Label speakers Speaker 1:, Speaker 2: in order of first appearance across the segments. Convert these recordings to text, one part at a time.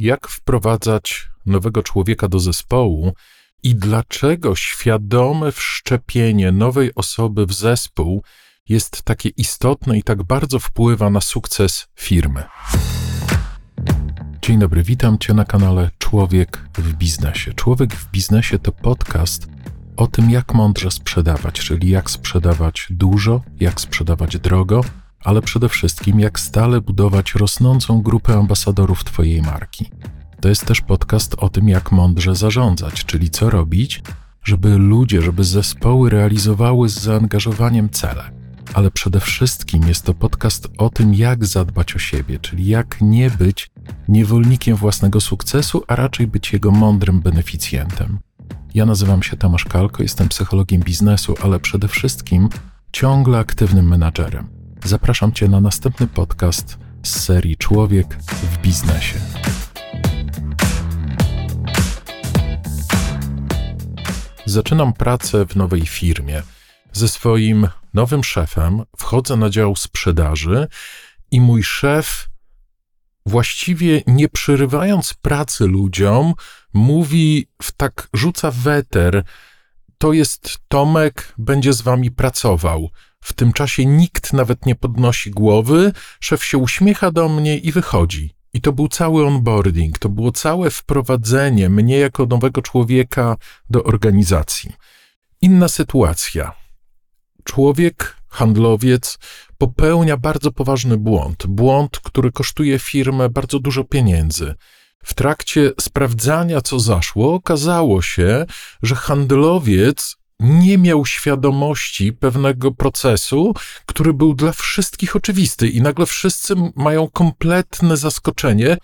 Speaker 1: jak wprowadzać nowego człowieka do zespołu i dlaczego świadome wszczepienie nowej osoby w zespół jest takie istotne i tak bardzo wpływa na sukces firmy. Dzień dobry, witam Cię na kanale Człowiek w Biznesie. Człowiek w Biznesie to podcast o tym, jak mądrze sprzedawać, czyli jak sprzedawać dużo, jak sprzedawać drogo, ale przede wszystkim jak stale budować rosnącą grupę ambasadorów Twojej marki. To jest też podcast o tym, jak mądrze zarządzać, czyli co robić, żeby ludzie, żeby zespoły realizowały z zaangażowaniem cele. Ale przede wszystkim jest to podcast o tym, jak zadbać o siebie, czyli jak nie być niewolnikiem własnego sukcesu, a raczej być jego mądrym beneficjentem. Ja nazywam się Tomasz Kalko, jestem psychologiem biznesu, ale przede wszystkim ciągle aktywnym menadżerem. Zapraszam Cię na następny podcast z serii Człowiek w biznesie. Zaczynam pracę w nowej firmie. Ze swoim nowym szefem wchodzę na dział sprzedaży i mój szef, właściwie nie przerywając pracy ludziom, mówi, w tak rzuca weter, to jest Tomek, będzie z wami pracował. W tym czasie nikt nawet nie podnosi głowy, szef się uśmiecha do mnie i wychodzi. I to był cały onboarding, to było całe wprowadzenie mnie jako nowego człowieka do organizacji. Inna sytuacja. Człowiek, handlowiec popełnia bardzo poważny błąd. Błąd, który kosztuje firmę bardzo dużo pieniędzy. W trakcie sprawdzania, co zaszło, okazało się, że handlowiec nie miał świadomości pewnego procesu, który był dla wszystkich oczywisty, i nagle wszyscy mają kompletne zaskoczenie.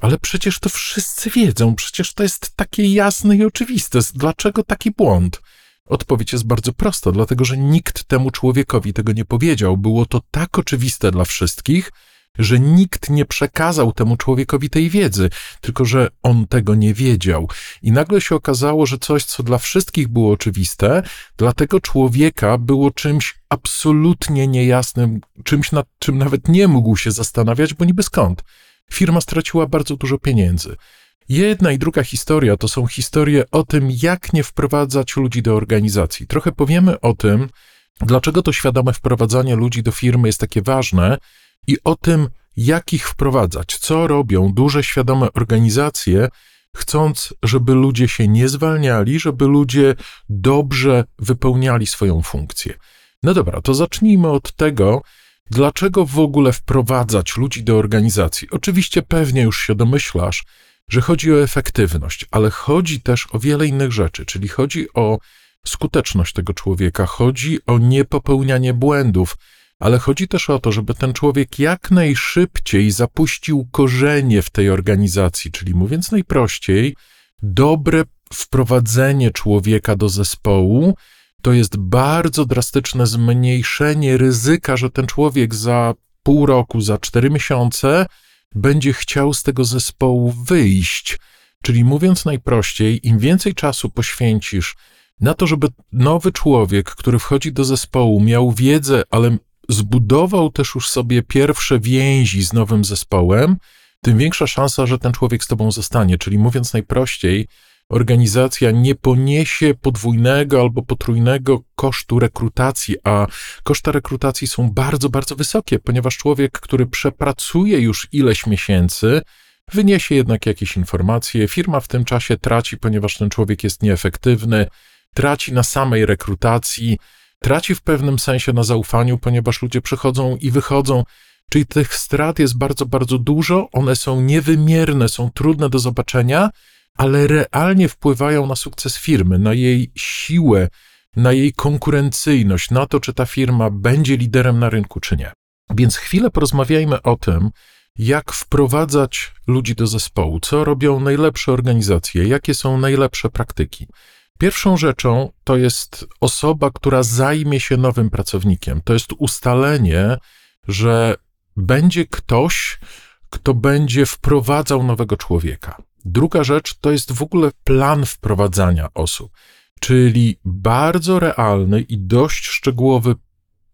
Speaker 1: Ale przecież to wszyscy wiedzą, przecież to jest takie jasne i oczywiste. Dlaczego taki błąd? Odpowiedź jest bardzo prosta, dlatego że nikt temu człowiekowi tego nie powiedział. Było to tak oczywiste dla wszystkich, że nikt nie przekazał temu człowiekowi tej wiedzy, tylko że on tego nie wiedział. I nagle się okazało, że coś, co dla wszystkich było oczywiste, dla tego człowieka było czymś absolutnie niejasnym, czymś, nad czym nawet nie mógł się zastanawiać, bo niby skąd. Firma straciła bardzo dużo pieniędzy. Jedna i druga historia to są historie o tym, jak nie wprowadzać ludzi do organizacji. Trochę powiemy o tym, dlaczego to świadome wprowadzanie ludzi do firmy jest takie ważne i o tym, jak ich wprowadzać, co robią duże, świadome organizacje, chcąc, żeby ludzie się nie zwalniali, żeby ludzie dobrze wypełniali swoją funkcję. No dobra, to zacznijmy od tego, dlaczego w ogóle wprowadzać ludzi do organizacji. Oczywiście pewnie już się domyślasz, że chodzi o efektywność, ale chodzi też o wiele innych rzeczy, czyli chodzi o skuteczność tego człowieka, chodzi o niepopełnianie błędów, ale chodzi też o to, żeby ten człowiek jak najszybciej zapuścił korzenie w tej organizacji, czyli mówiąc najprościej, dobre wprowadzenie człowieka do zespołu to jest bardzo drastyczne zmniejszenie ryzyka, że ten człowiek za pół roku, za cztery miesiące będzie chciał z tego zespołu wyjść. Czyli mówiąc najprościej, im więcej czasu poświęcisz na to, żeby nowy człowiek, który wchodzi do zespołu, miał wiedzę, ale zbudował też już sobie pierwsze więzi z nowym zespołem, tym większa szansa, że ten człowiek z tobą zostanie. Czyli mówiąc najprościej, organizacja nie poniesie podwójnego albo potrójnego kosztu rekrutacji, a koszty rekrutacji są bardzo, bardzo wysokie, ponieważ człowiek, który przepracuje już ileś miesięcy, wyniesie jednak jakieś informacje, firma w tym czasie traci, ponieważ ten człowiek jest nieefektywny, traci na samej rekrutacji, traci w pewnym sensie na zaufaniu, ponieważ ludzie przychodzą i wychodzą. Czyli tych strat jest bardzo, bardzo dużo, one są niewymierne, są trudne do zobaczenia, ale realnie wpływają na sukces firmy, na jej siłę, na jej konkurencyjność, na to, czy ta firma będzie liderem na rynku, czy nie. Więc chwilę porozmawiajmy o tym, jak wprowadzać ludzi do zespołu, co robią najlepsze organizacje, jakie są najlepsze praktyki. Pierwszą rzeczą to jest osoba, która zajmie się nowym pracownikiem. To jest ustalenie, że będzie ktoś, kto będzie wprowadzał nowego człowieka. Druga rzecz to jest w ogóle plan wprowadzania osób, czyli bardzo realny i dość szczegółowy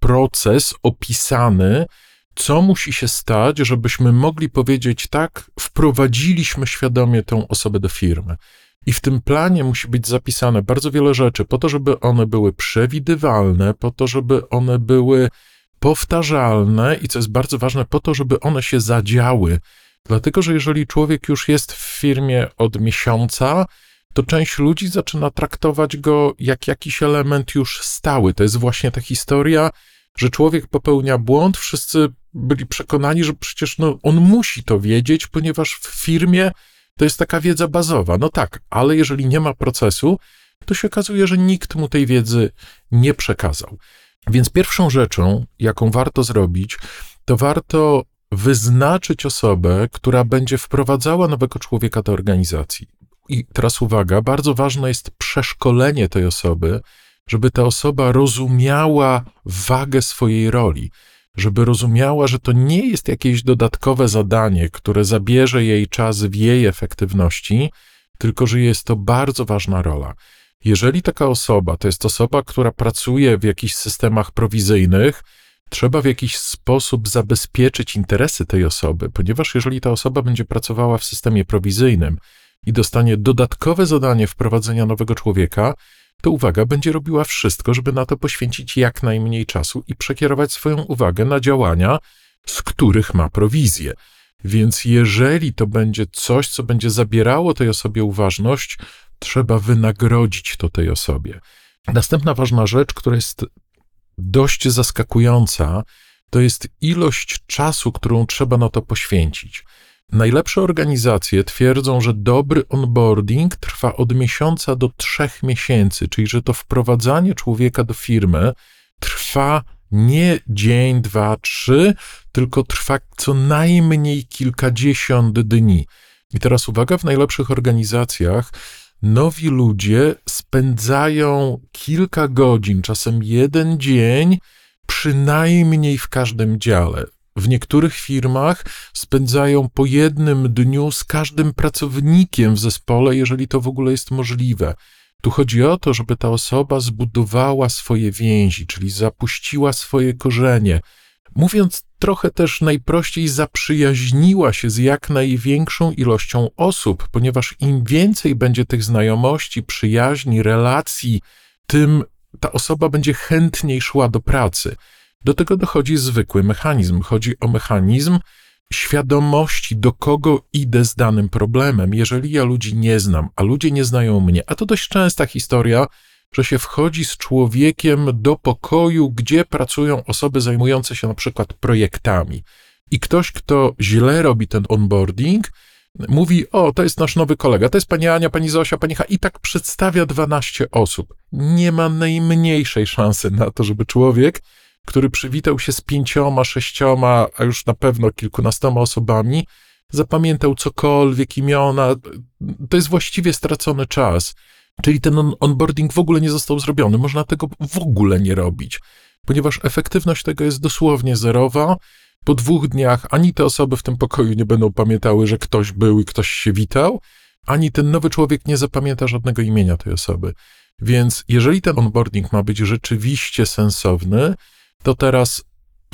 Speaker 1: proces opisany, co musi się stać, żebyśmy mogli powiedzieć tak, wprowadziliśmy świadomie tą osobę do firmy. I w tym planie musi być zapisane bardzo wiele rzeczy, po to, żeby one były przewidywalne, po to, żeby one były powtarzalne i co jest bardzo ważne, po to, żeby one się zadziały. Dlatego, że jeżeli człowiek już jest w firmie od miesiąca, to część ludzi zaczyna traktować go jak jakiś element już stały. To jest właśnie ta historia, że człowiek popełnia błąd, wszyscy byli przekonani, że przecież no, on musi to wiedzieć, ponieważ w firmie to jest taka wiedza bazowa. No tak, ale jeżeli nie ma procesu, to się okazuje, że nikt mu tej wiedzy nie przekazał. Więc pierwszą rzeczą, jaką warto zrobić, to warto wyznaczyć osobę, która będzie wprowadzała nowego człowieka do organizacji. I teraz uwaga, bardzo ważne jest przeszkolenie tej osoby, żeby ta osoba rozumiała wagę swojej roli, żeby rozumiała, że to nie jest jakieś dodatkowe zadanie, które zabierze jej czas w jej efektywności, tylko że jest to bardzo ważna rola. Jeżeli taka osoba to jest osoba, która pracuje w jakichś systemach prowizyjnych, trzeba w jakiś sposób zabezpieczyć interesy tej osoby, ponieważ jeżeli ta osoba będzie pracowała w systemie prowizyjnym i dostanie dodatkowe zadanie wprowadzenia nowego człowieka, to uwaga, będzie robiła wszystko, żeby na to poświęcić jak najmniej czasu i przekierować swoją uwagę na działania, z których ma prowizję. Więc jeżeli to będzie coś, co będzie zabierało tej osobie uważność, trzeba wynagrodzić to tej osobie. Następna ważna rzecz, która jest dość zaskakująca, to jest ilość czasu, którą trzeba na to poświęcić. Najlepsze organizacje twierdzą, że dobry onboarding trwa od miesiąca do trzech miesięcy, czyli że to wprowadzanie człowieka do firmy trwa nie dzień, dwa, trzy, tylko trwa co najmniej kilkadziesiąt dni. I teraz uwaga, w najlepszych organizacjach nowi ludzie spędzają kilka godzin, czasem jeden dzień, przynajmniej w każdym dziale. W niektórych firmach spędzają po jednym dniu z każdym pracownikiem w zespole, jeżeli to w ogóle jest możliwe. Tu chodzi o to, żeby ta osoba zbudowała swoje więzi, czyli zapuściła swoje korzenie. Mówiąc trochę też najprościej, zaprzyjaźniła się z jak największą ilością osób, ponieważ im więcej będzie tych znajomości, przyjaźni, relacji, tym ta osoba będzie chętniej szła do pracy. Do tego dochodzi zwykły mechanizm. Chodzi o mechanizm świadomości, do kogo idę z danym problemem. Jeżeli ja ludzi nie znam, a ludzie nie znają mnie, a to dość częsta historia, że się wchodzi z człowiekiem do pokoju, gdzie pracują osoby zajmujące się na przykład projektami. I ktoś, kto źle robi ten onboarding, mówi: O, to jest nasz nowy kolega, to jest pani Ania, pani Zosia, pani H. I tak przedstawia 12 osób. Nie ma najmniejszej szansy na to, żeby człowiek który przywitał się z pięcioma, sześcioma, a już na pewno kilkunastoma osobami, zapamiętał cokolwiek, imiona. To jest właściwie stracony czas. Czyli ten onboarding w ogóle nie został zrobiony. Można tego w ogóle nie robić, ponieważ efektywność tego jest dosłownie zerowa. Po dwóch dniach ani te osoby w tym pokoju nie będą pamiętały, że ktoś był i ktoś się witał, ani ten nowy człowiek nie zapamięta żadnego imienia tej osoby. Więc jeżeli ten onboarding ma być rzeczywiście sensowny, to teraz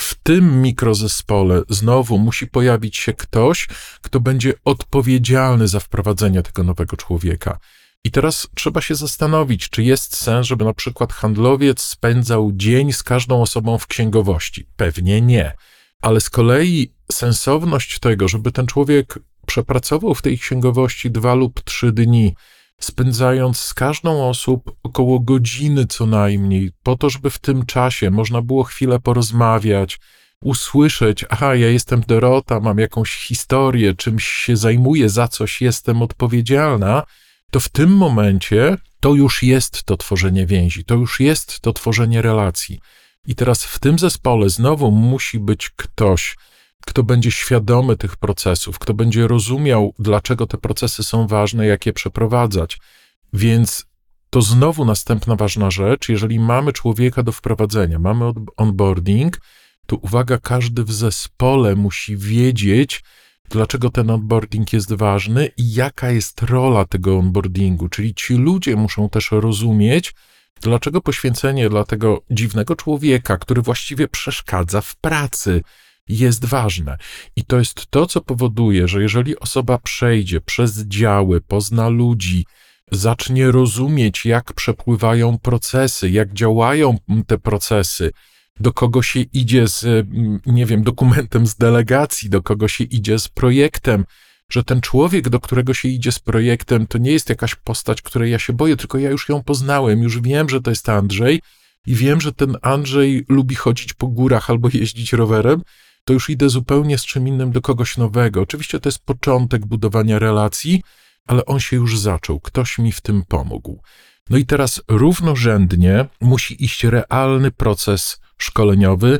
Speaker 1: w tym mikrozespole znowu musi pojawić się ktoś, kto będzie odpowiedzialny za wprowadzenie tego nowego człowieka. I teraz trzeba się zastanowić, czy jest sens, żeby na przykład handlowiec spędzał dzień z każdą osobą w księgowości. Pewnie nie. Ale z kolei sensowność tego, żeby ten człowiek przepracował w tej księgowości dwa lub trzy dni, spędzając z każdą osób około godziny co najmniej, po to, żeby w tym czasie można było chwilę porozmawiać, usłyszeć, aha, ja jestem Dorota, mam jakąś historię, czymś się zajmuję, za coś jestem odpowiedzialna, to w tym momencie to już jest to tworzenie więzi, to już jest to tworzenie relacji. I teraz w tym zespole znowu musi być ktoś, kto będzie świadomy tych procesów, kto będzie rozumiał, dlaczego te procesy są ważne, jak je przeprowadzać. Więc to znowu następna ważna rzecz. Jeżeli mamy człowieka do wprowadzenia, mamy onboarding, to uwaga, każdy w zespole musi wiedzieć, dlaczego ten onboarding jest ważny i jaka jest rola tego onboardingu. Czyli ci ludzie muszą też rozumieć, dlaczego poświęcenie dla tego dziwnego człowieka, który właściwie przeszkadza w pracy, jest ważne. I to jest to, co powoduje, że jeżeli osoba przejdzie przez działy, pozna ludzi, zacznie rozumieć, jak przepływają procesy, jak działają te procesy, do kogo się idzie z, mm, nie wiem, dokumentem z delegacji, do kogo się idzie z projektem, że ten człowiek, do którego się idzie z projektem, to nie jest jakaś postać, której ja się boję, tylko ja już ją poznałem, już wiem, że to jest Andrzej i wiem, że ten Andrzej lubi chodzić po górach albo jeździć rowerem, to już idę zupełnie z czym innym do kogoś nowego. Oczywiście to jest początek budowania relacji, ale on się już zaczął, ktoś mi w tym pomógł. No i teraz równorzędnie musi iść realny proces szkoleniowy,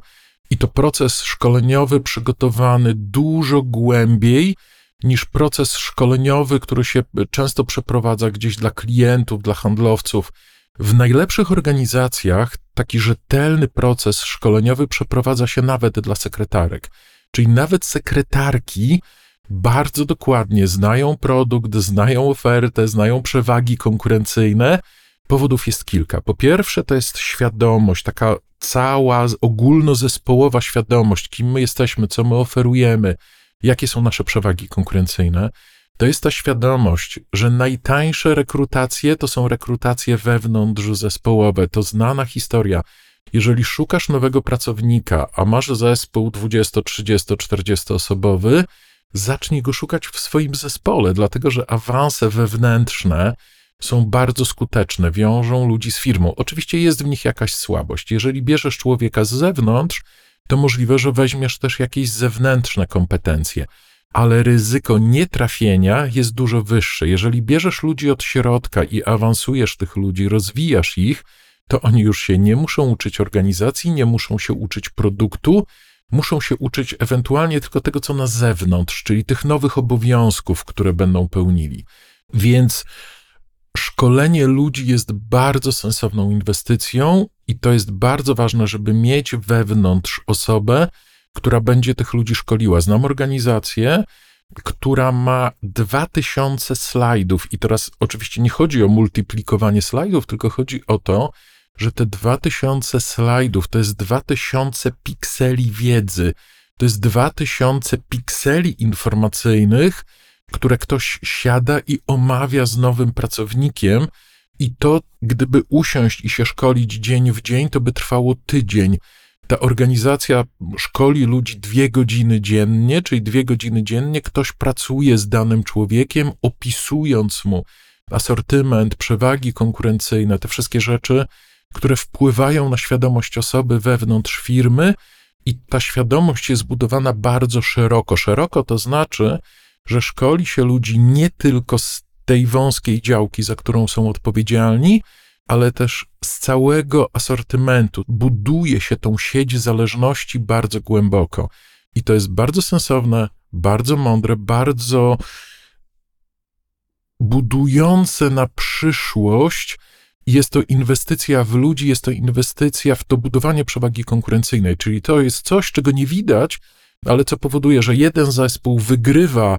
Speaker 1: i to proces szkoleniowy przygotowany dużo głębiej niż proces szkoleniowy, który się często przeprowadza gdzieś dla klientów, dla handlowców. W najlepszych organizacjach taki rzetelny proces szkoleniowy przeprowadza się nawet dla sekretarek. Czyli nawet sekretarki bardzo dokładnie znają produkt, znają ofertę, znają przewagi konkurencyjne. Powodów jest kilka. Po pierwsze, to jest świadomość, taka cała ogólnozespołowa świadomość, kim my jesteśmy, co my oferujemy, jakie są nasze przewagi konkurencyjne. To jest ta świadomość, że najtańsze rekrutacje to są rekrutacje wewnątrz zespołowe. To znana historia. Jeżeli szukasz nowego pracownika, a masz zespół 20, 30, 40 osobowy, zacznij go szukać w swoim zespole, dlatego że awanse wewnętrzne są bardzo skuteczne, wiążą ludzi z firmą. Oczywiście jest w nich jakaś słabość. Jeżeli bierzesz człowieka z zewnątrz, to możliwe, że weźmiesz też jakieś zewnętrzne kompetencje, ale ryzyko nietrafienia jest dużo wyższe. Jeżeli bierzesz ludzi od środka i awansujesz tych ludzi, rozwijasz ich, to oni już się nie muszą uczyć organizacji, nie muszą się uczyć produktu, muszą się uczyć ewentualnie tylko tego, co na zewnątrz, czyli tych nowych obowiązków, które będą pełnili. Więc szkolenie ludzi jest bardzo sensowną inwestycją i to jest bardzo ważne, żeby mieć wewnątrz osobę, która będzie tych ludzi szkoliła. Znam organizację, która ma 2000 slajdów i teraz oczywiście nie chodzi o multiplikowanie slajdów, tylko chodzi o to, że te 2000 slajdów to jest 2000 pikseli wiedzy, to jest 2000 pikseli informacyjnych, które ktoś siada i omawia z nowym pracownikiem, i to, gdyby usiąść i się szkolić dzień w dzień, to by trwało tydzień. Ta organizacja szkoli ludzi dwie godziny dziennie, czyli dwie godziny dziennie ktoś pracuje z danym człowiekiem, opisując mu asortyment, przewagi konkurencyjne, te wszystkie rzeczy, które wpływają na świadomość osoby wewnątrz firmy, i ta świadomość jest budowana bardzo szeroko. Szeroko to znaczy, że szkoli się ludzi nie tylko z tej wąskiej działki, za którą są odpowiedzialni, ale też z całego asortymentu. Buduje się tą sieć zależności bardzo głęboko. I to jest bardzo sensowne, bardzo mądre, bardzo budujące na przyszłość. Jest to inwestycja w ludzi, jest to inwestycja w to budowanie przewagi konkurencyjnej, czyli to jest coś, czego nie widać, ale co powoduje, że jeden zespół wygrywa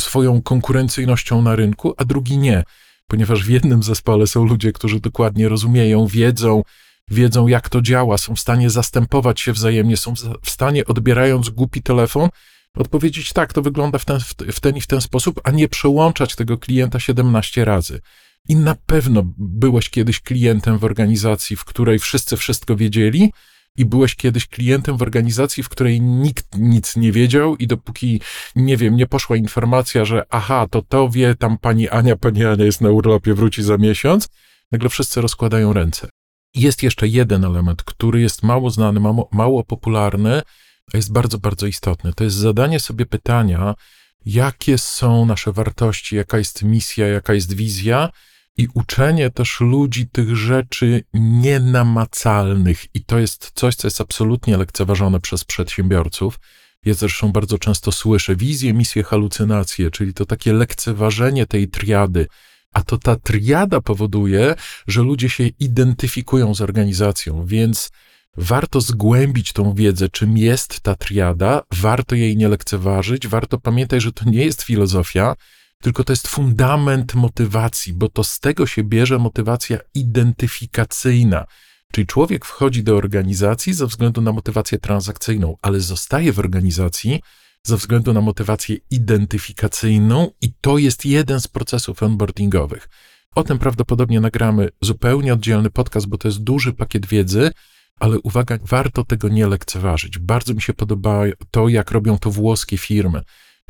Speaker 1: swoją konkurencyjnością na rynku, a drugi nie, ponieważ w jednym zespole są ludzie, którzy dokładnie rozumieją, wiedzą, wiedzą jak to działa, są w stanie zastępować się wzajemnie, są w stanie, odbierając głupi telefon, odpowiedzieć tak, to wygląda w ten, w ten i w ten sposób, a nie przełączać tego klienta 17 razy. I na pewno byłeś kiedyś klientem w organizacji, w której wszyscy wszystko wiedzieli, i byłeś kiedyś klientem w organizacji, w której nikt nic nie wiedział i dopóki, nie wiem, nie poszła informacja, że aha, to to wie, tam pani Ania, pani Ania jest na urlopie, wróci za miesiąc, nagle wszyscy rozkładają ręce. Jest jeszcze jeden element, który jest mało znany, mało, mało popularny, a jest bardzo, bardzo istotny. To jest zadanie sobie pytania, jakie są nasze wartości, jaka jest misja, jaka jest wizja, i uczenie też ludzi tych rzeczy nienamacalnych. I to jest coś, co jest absolutnie lekceważone przez przedsiębiorców. Ja zresztą bardzo często słyszę wizję, misję, halucynacje, czyli to takie lekceważenie tej triady. A to ta triada powoduje, że ludzie się identyfikują z organizacją, więc warto zgłębić tą wiedzę, czym jest ta triada, warto jej nie lekceważyć, warto pamiętać, że to nie jest filozofia, tylko to jest fundament motywacji, bo to z tego się bierze motywacja identyfikacyjna. Czyli człowiek wchodzi do organizacji ze względu na motywację transakcyjną, ale zostaje w organizacji ze względu na motywację identyfikacyjną, i to jest jeden z procesów onboardingowych. O tym prawdopodobnie nagramy zupełnie oddzielny podcast, bo to jest duży pakiet wiedzy, ale uwaga, warto tego nie lekceważyć. Bardzo mi się podoba to, jak robią to włoskie firmy.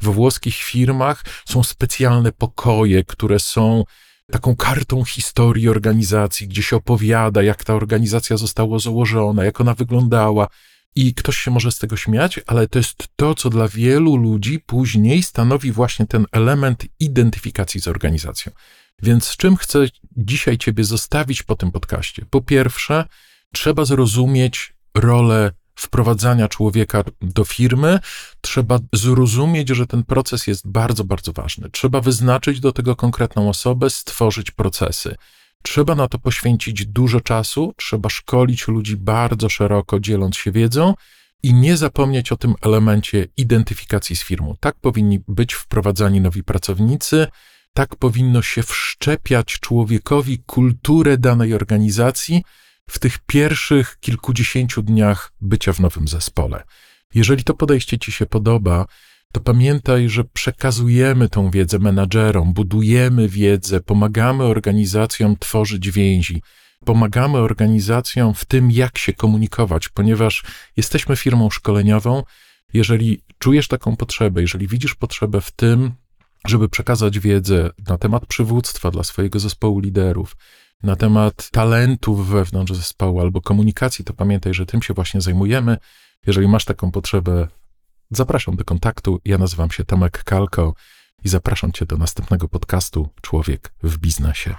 Speaker 1: We włoskich firmach są specjalne pokoje, które są taką kartą historii organizacji, gdzie się opowiada, jak ta organizacja została założona, jak ona wyglądała. I ktoś się może z tego śmiać, ale to jest to, co dla wielu ludzi później stanowi właśnie ten element identyfikacji z organizacją. Więc z czym chcę dzisiaj Ciebie zostawić po tym podcaście? Po pierwsze, trzeba zrozumieć rolę wprowadzania człowieka do firmy, trzeba zrozumieć, że ten proces jest bardzo, bardzo ważny. Trzeba wyznaczyć do tego konkretną osobę, stworzyć procesy. Trzeba na to poświęcić dużo czasu, trzeba szkolić ludzi bardzo szeroko, dzieląc się wiedzą i nie zapomnieć o tym elemencie identyfikacji z firmą. Tak powinni być wprowadzani nowi pracownicy, tak powinno się wszczepiać człowiekowi kulturę danej organizacji w tych pierwszych kilkudziesięciu dniach bycia w nowym zespole. Jeżeli to podejście Ci się podoba, to pamiętaj, że przekazujemy tą wiedzę menadżerom, budujemy wiedzę, pomagamy organizacjom tworzyć więzi, pomagamy organizacjom w tym, jak się komunikować, ponieważ jesteśmy firmą szkoleniową. Jeżeli czujesz taką potrzebę, jeżeli widzisz potrzebę w tym, żeby przekazać wiedzę na temat przywództwa dla swojego zespołu liderów, na temat talentów wewnątrz zespołu albo komunikacji, to pamiętaj, że tym się właśnie zajmujemy. Jeżeli masz taką potrzebę, zapraszam do kontaktu. Ja nazywam się Tomek Kalko i zapraszam Cię do następnego podcastu Człowiek w biznesie.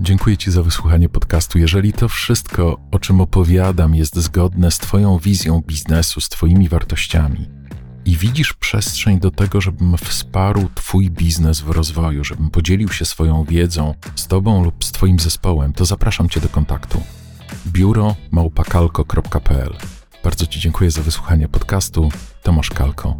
Speaker 1: Dziękuję Ci za wysłuchanie podcastu. Jeżeli to wszystko, o czym opowiadam, jest zgodne z Twoją wizją biznesu, z Twoimi wartościami, i widzisz przestrzeń do tego, żebym wsparł Twój biznes w rozwoju, żebym podzielił się swoją wiedzą z Tobą lub z Twoim zespołem, to zapraszam Cię do kontaktu. biuro małpakalko.pl Bardzo Ci dziękuję za wysłuchanie podcastu. Tomasz Kalko.